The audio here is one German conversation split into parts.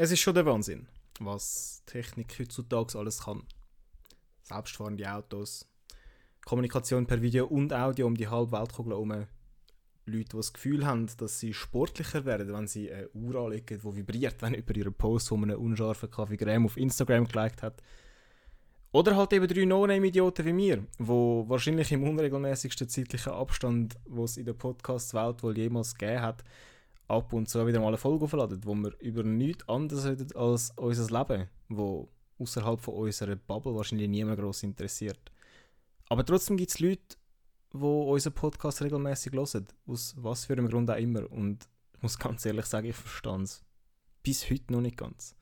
Es ist schon der Wahnsinn, was Technik heutzutage alles kann. Selbstfahrende Autos, Kommunikation per Video und Audio um die halbe Weltkugel herum. Leute, die das Gefühl haben, dass sie sportlicher werden, wenn sie eine Uhr anlegen, die vibriert, wenn über ihren Post, wo man einen unscharfen Kaffee Graham auf Instagram geliked hat. Oder halt eben drei No-Name-Idioten wie mir, wo wahrscheinlich im unregelmäßigsten zeitlichen Abstand, wo es in der Podcast-Welt wohl jemals gegeben hat, ab und zu wieder mal eine Folge aufladen, wo wir über nichts anderes reden als unser Leben, wo außerhalb von unserer Bubble wahrscheinlich niemand groß interessiert. Aber trotzdem gibt es Leute, die unseren Podcast regelmäßig hören, aus was für einem Grund auch immer. Und ich muss ganz ehrlich sagen, ich verstehe es bis heute noch nicht ganz.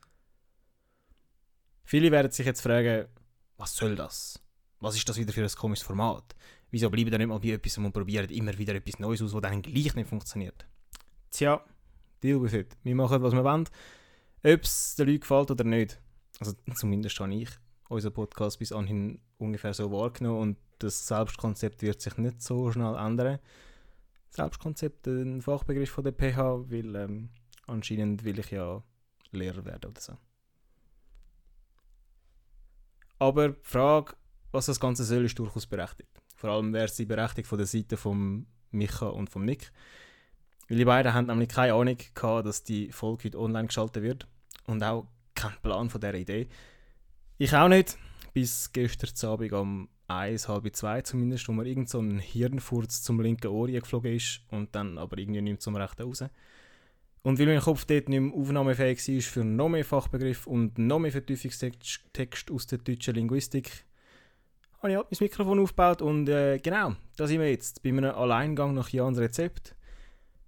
Viele werden sich jetzt fragen, was soll das? Was ist das wieder für ein komisches Format? Wieso bleiben da nicht mal bei etwas und probieren immer wieder etwas Neues aus, was dann gleich nicht funktioniert? Tja, deal with it. Wir machen, was wir wollen. Ob es den Leuten gefällt oder nicht. Also zumindest habe ich unseren Podcast bis anhin ungefähr so wahrgenommen und das Selbstkonzept wird sich nicht so schnell ändern. Selbstkonzept, ein Fachbegriff von der PH, weil ähm, anscheinend will ich ja Lehrer werden oder so. Aber die Frage, was das Ganze soll, ist durchaus berechtigt. Vor allem wäre sie berechtigt von der Seite von Micha und von Nick. Weil die beiden haben nämlich keine Ahnung gehabt, dass die Folge heute online geschaltet wird. Und auch keinen Plan von dieser Idee. Ich auch nicht. Bis gestern Abend um 1, halb 2 zumindest, wo mir irgend so ein Hirnfurz zum linken Ohr geflogen ist und dann aber irgendwie nicht zum rechten raus. Und weil mein Kopf dort nicht mehr aufnahmefähig war für noch mehr Fachbegriff und noch mehr Vertiefungstext aus der deutschen Linguistik, habe ich halt mein Mikrofon aufgebaut und äh, genau, da sind wir jetzt bei einem Alleingang nach Jans Rezept.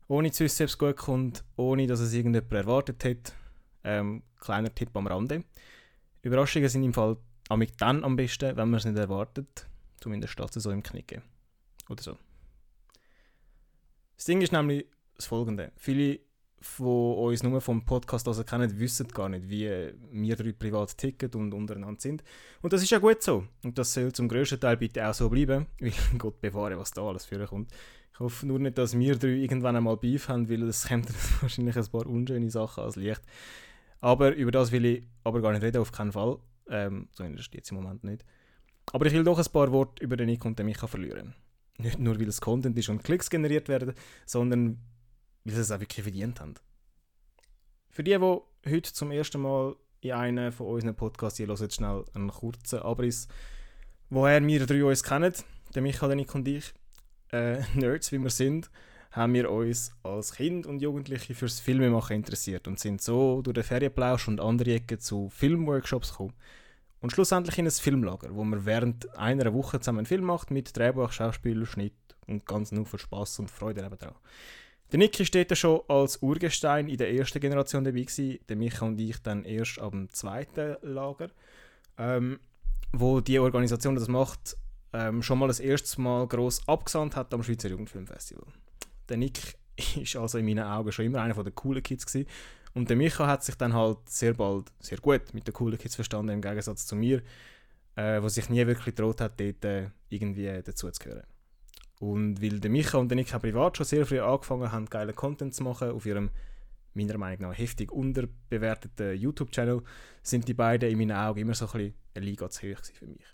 Ohne zu wissen, ob es gut kommt, ohne dass es irgendjemand erwartet hat. Ähm, kleiner Tipp am Rande. Überraschungen sind im Fall amig dann am besten, wenn man es nicht erwartet. Zumindest steht es so im Knicken. Oder so. Das Ding ist nämlich das folgende. Viele die uns nur vom Podcast also kennen, wissen gar nicht, wie wir drei privat ticken und untereinander sind. Und das ist ja gut so. Und das soll zum grössten Teil bitte auch so bleiben, weil Gott bewahre, was da alles für kommt. Ich hoffe nur nicht, dass wir drei irgendwann einmal Beef haben, weil es kommt wahrscheinlich ein paar unschöne Sachen als Licht. Aber über das will ich aber gar nicht reden, auf keinen Fall. Ähm, zumindest jetzt im Moment nicht. Aber ich will doch ein paar Worte über den Nick und den Micha verlieren. Nicht nur, weil es Content ist und Klicks generiert werden, sondern weil sie es auch wirklich verdient haben. Für die, die heute zum ersten Mal in einen von unseren Podcasts hier hören, jetzt schnell einen kurzen Abriss, woher wir drei uns kennen, der Michael, Nick und ich, äh, Nerds wie wir sind, haben wir uns als Kind und Jugendliche fürs Filmemachen interessiert und sind so durch den Ferienplausch und andere Ecken zu Filmworkshops gekommen. Und schlussendlich in ein Filmlager, wo man während einer Woche zusammen einen Film macht mit Drehbuch, Schauspiel, Schnitt und ganz nur für Spaß und Freude daran. Der Nick steht schon als Urgestein in der ersten Generation dabei gewesen, der Micha und ich dann erst ab dem zweiten Lager, ähm, wo die Organisation, die das macht, ähm, schon mal das erste Mal gross abgesandt hat am Schweizer Jugendfilmfestival. Der Nick ist also in meinen Augen schon immer einer der coolen Kids gewesen. und der Micha hat sich dann halt sehr bald sehr gut mit den coolen Kids verstanden im Gegensatz zu mir, äh, wo sich nie wirklich getraut hat, dort äh, irgendwie dazu zu gehören. Und weil der Micha und Nick privat schon sehr früh angefangen haben, geile Content zu machen auf ihrem meiner Meinung nach heftig unterbewerteten YouTube-Channel, sind die beiden in meinen Augen immer so ein bisschen eine Liga zu hoch für mich.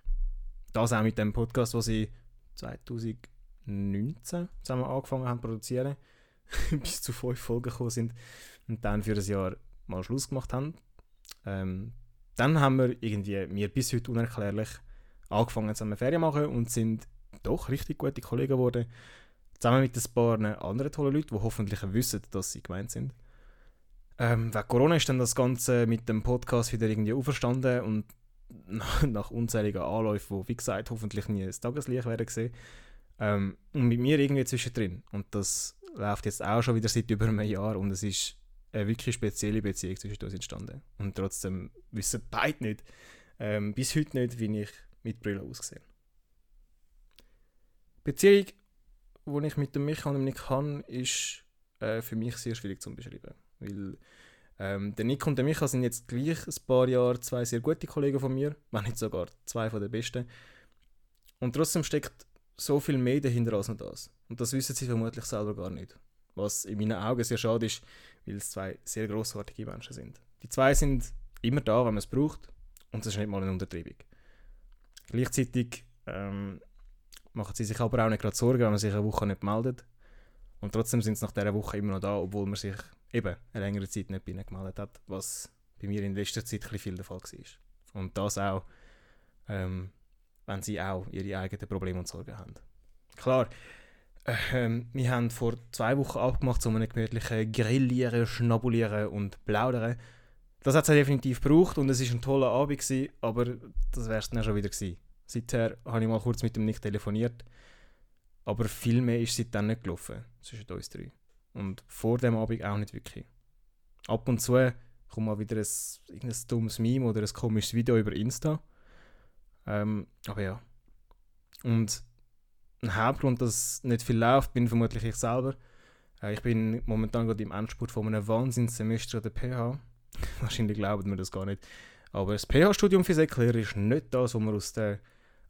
Das auch mit dem Podcast, den sie 2019 zusammen angefangen haben zu produzieren, bis zu fünf Folgen gekommen sind und dann für ein Jahr mal Schluss gemacht haben. Ähm, dann haben wir irgendwie, mir bis heute unerklärlich, angefangen zusammen Ferien machen und sind doch richtig gute Kollegen geworden. Zusammen mit ein paar anderen tollen Leuten, die hoffentlich wissen, dass sie gemeint sind. Ähm, wegen Corona ist dann das Ganze mit dem Podcast wieder irgendwie auferstanden und nach, unzähligen Anläufen, die, wie gesagt, hoffentlich nie das Tageslicht werden gesehen. Ähm, und mit mir irgendwie zwischendrin. Und das läuft jetzt auch schon wieder seit über einem Jahr und es ist eine wirklich spezielle Beziehung zwischen uns entstanden. Und trotzdem wissen beide nicht, ähm, bis heute nicht, wie ich mit Brille aussehe. Beziehung, die ich mit dem Micha und dem Nick habe, ist äh, für mich sehr schwierig zu beschreiben. Weil ähm, der Nick und der Micha sind jetzt gleich ein paar Jahre zwei sehr gute Kollegen von mir, wenn nicht sogar zwei von den besten. Und trotzdem steckt so viel mehr dahinter als nur das. Und das wissen sie vermutlich selber gar nicht. Was in meinen Augen sehr schade ist, weil es zwei sehr großartige Menschen sind. Die zwei sind immer da, wenn man es braucht. Und das ist nicht mal eine Untertreibung. Gleichzeitig ähm, machen sie sich aber auch nicht gerade Sorgen, wenn man sich eine Woche nicht meldet. Und trotzdem sind sie nach dieser Woche immer noch da, obwohl man sich eben eine längere Zeit nicht bei ihnen gemeldet hat, was bei mir in letzter Zeit ein viel der Fall war. Und das auch, ähm, wenn sie auch ihre eigenen Probleme und Sorgen haben. Klar, ähm, wir haben vor zwei Wochen abgemacht, um einen gemütlichen Grillieren, Schnabulieren und Plaudern. Das hat es definitiv gebraucht und es war ein toller Abend, gewesen, aber das wäre es dann schon wieder gewesen. Seither habe ich mal kurz mit ihm nicht telefoniert, aber viel mehr ist seitdem nicht gelaufen zwischen uns drei. Und vor dem Abend auch nicht wirklich. Ab und zu kommt mal wieder ein, ein dummes Meme oder ein komisches Video über Insta. Ähm, aber ja. Und ein Hauptgrund, dass nicht viel läuft, bin vermutlich ich selber. Äh, ich bin momentan gerade im Endspurt von einem Wahnsinnssemester an der PH. Wahrscheinlich glauben wir das gar nicht. Aber das PH-Studium für Säckler ist nicht das, was man aus der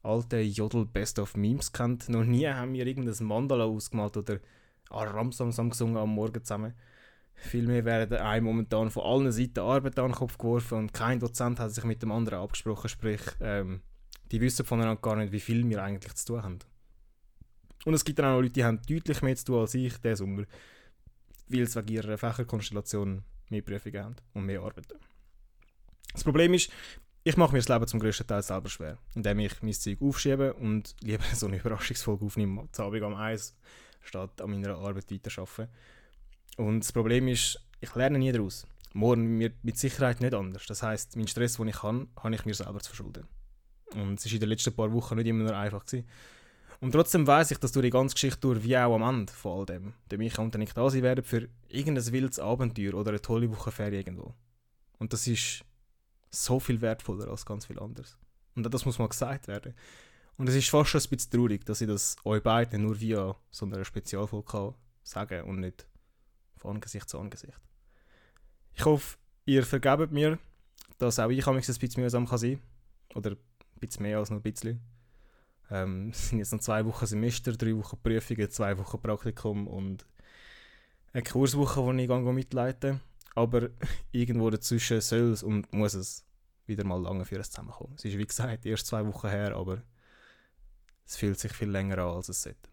alten Jodel Best of Memes kennt. Noch nie haben wir irgendein Mandala ausgemalt oder Aramsamsam gesungen am Morgen zusammen. Vielmehr werden einem momentan von allen Seiten Arbeit an den Kopf geworfen und kein Dozent hat sich mit dem anderen abgesprochen. Sprich, ähm, die wissen voneinander gar nicht, wie viel wir eigentlich zu tun haben. Und es gibt dann auch Leute, die haben deutlich mehr zu tun als ich diesen Sommer, weil sie wegen ihrer Fächerkonstellation mehr Prüfungen haben und mehr arbeiten. Das Problem ist, ich mache mir das Leben zum größten Teil selber schwer, indem ich mein Zeug aufschiebe und lieber so eine Überraschungsfolge aufnehme, zu Abend am Eis, statt an meiner Arbeit weiterarbeiten. Und das Problem ist, ich lerne nie daraus. Morgen wird mit Sicherheit nicht anders. Das heißt, mein Stress, den ich habe, habe ich mir selber zu verschulden. Und es war in den letzten paar Wochen nicht immer nur einfach. Gewesen. Und trotzdem weiß ich, dass durch die ganze Geschichte durch, wie auch am Ende von all dem, der Micha und ich da sein werden für irgendein wildes Abenteuer oder eine tolle Wochenferie irgendwo. Und das ist so viel wertvoller als ganz viel anderes. Und das muss mal gesagt werden. Und es ist fast schon ein bisschen traurig, dass ich das euch beiden nur via so einer Spezialfolge sagen kann und nicht von Angesicht zu Angesicht. Ich hoffe, ihr vergebt mir, dass auch ich ein bisschen mühsam sein kann. Oder ein bisschen mehr als nur ein bisschen. Ähm, es sind jetzt noch zwei Wochen Semester, drei Wochen Prüfungen, zwei Wochen Praktikum und eine Kurswoche, die ich mitleite. Aber irgendwo dazwischen soll es und muss es wieder mal lange für uns zusammenkommen. Es ist wie gesagt erst zwei Wochen her, aber es fühlt sich viel länger an, als es sollte.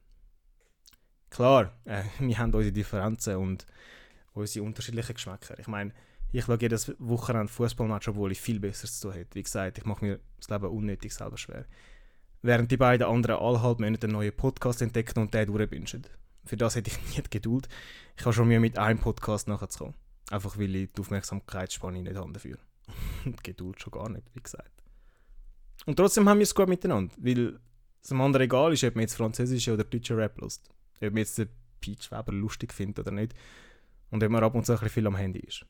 Klar, äh, wir haben unsere Differenzen und unsere unterschiedlichen Geschmäcker. Ich meine, ich schaue jedes Wochenende Fußballmatch, obwohl ich viel besser zu tun hätte. Wie gesagt, ich mache mir das Leben unnötig selber schwer. Während die beiden anderen alle Monate einen neuen Podcast entdecken und den durchwünschen. Für das hätte ich nie Geduld. Ich habe schon mir mit einem Podcast nachzukommen. Einfach weil ich die Aufmerksamkeitsspanne nicht habe dafür. die Geduld schon gar nicht, wie gesagt. Und trotzdem haben wir es gut miteinander, weil es dem anderen egal ist, ob man jetzt französische oder deutsche Rap lust. Ob man jetzt den Peach Weber lustig findet oder nicht. Und ob man ab und zu ein viel am Handy ist.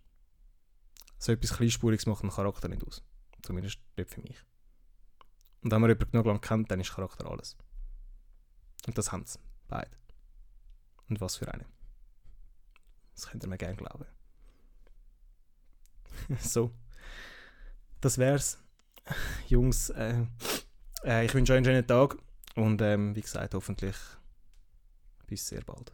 So etwas Kleinspuriges macht einen Charakter nicht aus. Zumindest nicht für mich. Und wenn man jemanden genug lang kennt, dann ist Charakter alles. Und das haben sie, beide. Und was für eine. Das könnt ihr mir gerne glauben. so. Das wär's. Jungs, äh, äh, ich wünsche euch einen schönen Tag und ähm, wie gesagt, hoffentlich bis sehr bald.